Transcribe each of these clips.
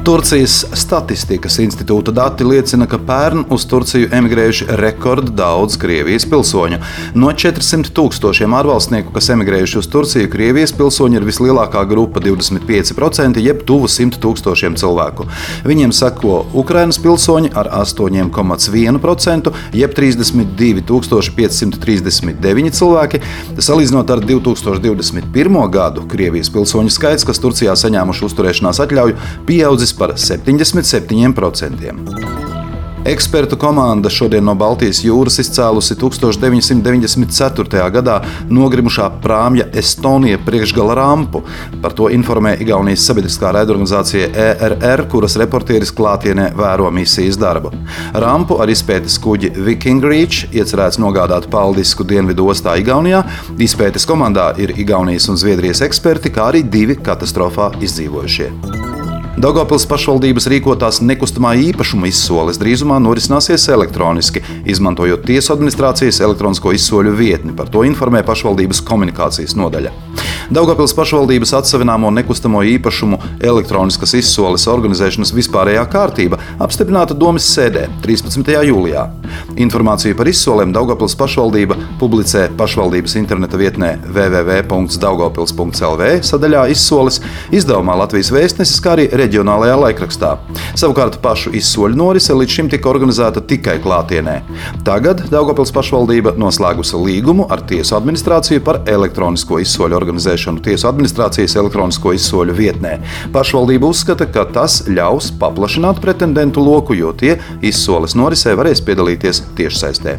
Turcijas statistikas institūta dati liecina, ka pērn uz Turciju emigrējuši rekord daudz Krievijas pilsoņu. No 400 tūkstošiem ārvalstnieku, kas emigrējuši uz Turciju, Krievijas pilsoņi ir vislielākā grupa - 25%, jeb tuvu 100 tūkstošiem cilvēku. Viņiem seko Ukrainas pilsoņi ar 8,1%, jeb 32 539 cilvēki. Salīdzinot ar 2021. gadu, Krievijas pilsoņu skaits, kas Turcijā saņēmuši uzturēšanās atļauju, pieaudzis pieaudzis par 77%. Ekspertu komanda šodien no Baltijas jūras izcēlusi 1994. gadā nogrimušā prāmja Estonija priekšgala rampu. Par to informē Igaunijas sabiedriskā raidorganizācija ERR, kuras reportieris klātienē vēro misijas darbu. Rampu ar izpētes kuģi Viking Reach iecerēts nogādāt Paldisku dienvidu ostā Igaunijā. Izpētes komandā ir Igaunijas un Zviedrijas eksperti, kā arī divi katastrofā izdzīvojušie. Daugopils pašvaldības rīkotās nekustamā īpašuma izsoles drīzumā norisināsies elektroniski, izmantojot tiesu administrācijas elektronisko izsoļu vietni. Par to informē pašvaldības komunikācijas nodaļa. Daugopils pašvaldības atsevināmo nekustamo īpašumu elektroniskas izsoles organizēšanas vispārējā kārtība apstiprināta domas sēdē 13. jūlijā. Informāciju par izsolēm Daugopils pašvaldība publicē pašvaldības interneta vietnē www.daugopils.lv sadaļā izsoles izdevumā Latvijas vēstnesis, kā arī reģionālajā laikrakstā. Savukārt pašu izsoļu norise līdz šim tika organizēta tikai klātienē. Tagad Daugopils pašvaldība noslēgusi līgumu ar tiesu administrāciju par elektronisko izsoļu organizēšanu tiesu administrācijas elektronisko izsoļu vietnē. Pašvaldība uzskata, ka tas ļaus paplašināt pretendentu loku, jo tie izsoles norisē varēs piedalīties tiešsaistē.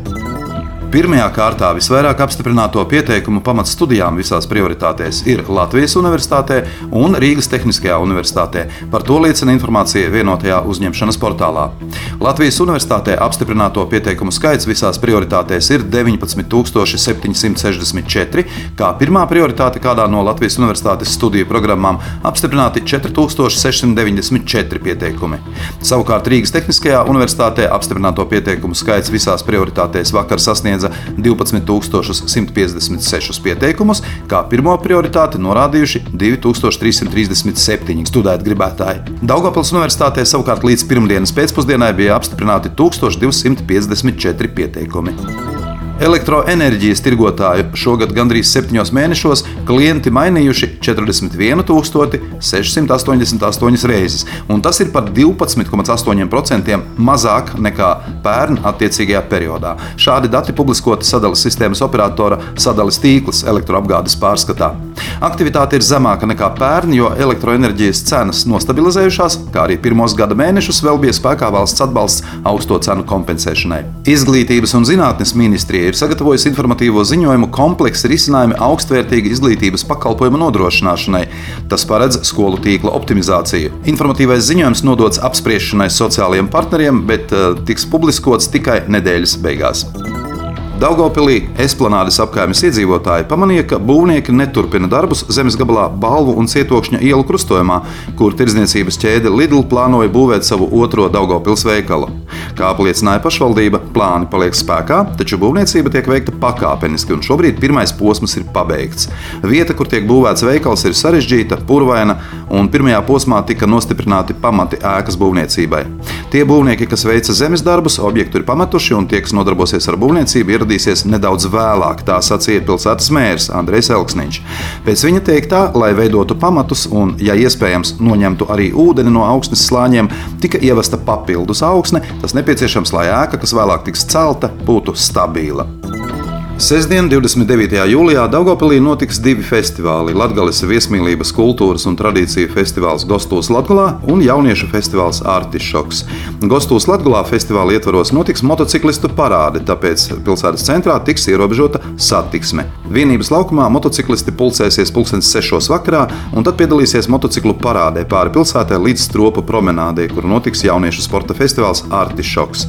Pirmajā kārtā visvairāk apstiprināto pieteikumu pamatstudijām visās prioritātēs ir Latvijas Universitātē un Rīgas Tehniskajā Universitātē. Par to liecina informācija vienotajā uzņemšanas portālā. Latvijas Universitātē apstiprināto pieteikumu skaits visās prioritātēs ir 19,764, kā pirmā prioritāte kādā no Latvijas Universitātes studiju programmām apstiprināti 4694 pieteikumi. Savukārt Rīgas Tehniskajā Universitātē apstiprināto pieteikumu skaits visās prioritātēs vakar sasniedz iesniedza 12,156 pieteikumus, kā pirmo prioritāti norādījuši 2337 studēt gribētāji. Daugopils Universitātē savukārt līdz pirmdienas pēcpusdienai bija apstiprināti 1254 pieteikumi. Elektroenerģijas tirgotāju šogad gandrīz septiņos mēnešos klienti mainījuši 41,688 reizes, un tas ir par 12,8% mazāk nekā pērn attiecīgajā periodā. Šādi dati publiskoti sadales sistēmas operatora sadales tīkls elektroapgādes pārskatā. Aktivitāte ir zemāka nekā pērn, jo elektroenerģijas cenas nostabilizējušās, kā arī pirmos gada mēnešus vēl bija spēkā valsts atbalsts augsto cenu kompensēšanai. Izglītības un zinātnes ministrija ir sagatavojusi informatīvo ziņojumu kompleksi risinājumi augstvērtīga izglītības pakalpojumu nodrošināšanai. Tas paredz skolu tīkla optimizāciju. Informatīvais ziņojums nodots apspriešanai sociālajiem partneriem, bet uh, tiks publiskots tikai nedēļas beigās. Daugopilī Esplanādes apgājumas iedzīvotāji pamanīja, ka būvnieki neturpina darbus zemes gabalā Balvu un Cietokšņa ielu krustojumā, kur tirdzniecības ķēde Lidl plānoja būvēt savu otro Daugopils veikalu. Kā apliecināja pašvaldība, plāni paliek spēkā, taču būvniecība tiek veikta pakāpeniski, un šobrīd pirmais posms ir pabeigts. Vieta, kur tiek būvēts veikals, ir sarežģīta, purvaina, un pirmajā posmā tika nostiprināti pamati ēkas būvniecībai. Tie būvnieki, kas veica zemes darbus, objektu ir pametuši, un tie, kas nodarbosies ar būvniecību, ieradīsies nedaudz vēlāk, tā sacīja pilsētas mērs Andrejs Elksniņš. Pēc viņa teiktā, lai veidotu pamatus un, ja iespējams, noņemtu arī ūdeni no augsnes slāņiem, tika ievesta papildus augsne. Tas nepieciešams, lai ēka, kas vēlāk tiks celta, būtu stabila. Sestdien, 29. jūlijā, Daugopilī notiks divi festivāli - Latvijas viesmīlības, kultūras un tradīciju festivāls Gostūs Latvijā un jauniešu festivāls Artišoks. Gostūs Latvijā festivāla ietvaros notiks motociklistu parāde, tāpēc pilsētas centrā tiks ierobežota satiksme. Vienības laukumā motociklisti pulcēsies pulkstenes 6. vakarā un tad piedalīsies motociklu parādē pāri pilsētai līdz stropu promenādē, kur notiks jauniešu sporta festivāls Artišoks.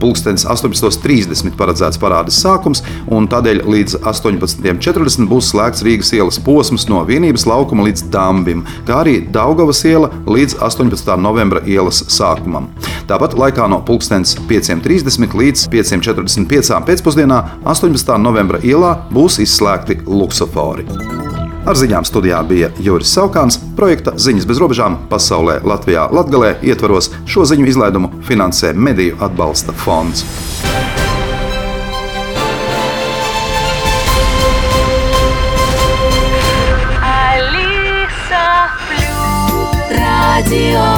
Pulkstenes 18.30 paredzēts parādes sākums, un tādēļ līdz 18.40 būs slēgts Rīgas ielas posms no vienības laukuma līdz Dambim, kā arī Daugavas iela līdz 18. novembra ielas sākumam. Tāpat laikā no 5.30 līdz 5.45 pēcpusdienā 18. novembra ielā būs izslēgti luksofori. Ar ziņām studijā bija Juris Saukāns. Projekta Ziņas bez robežām pasaulē Latvijā Latgalē ietvaros šo ziņu izlaidumu finansē Mediju atbalsta fonds. ti o.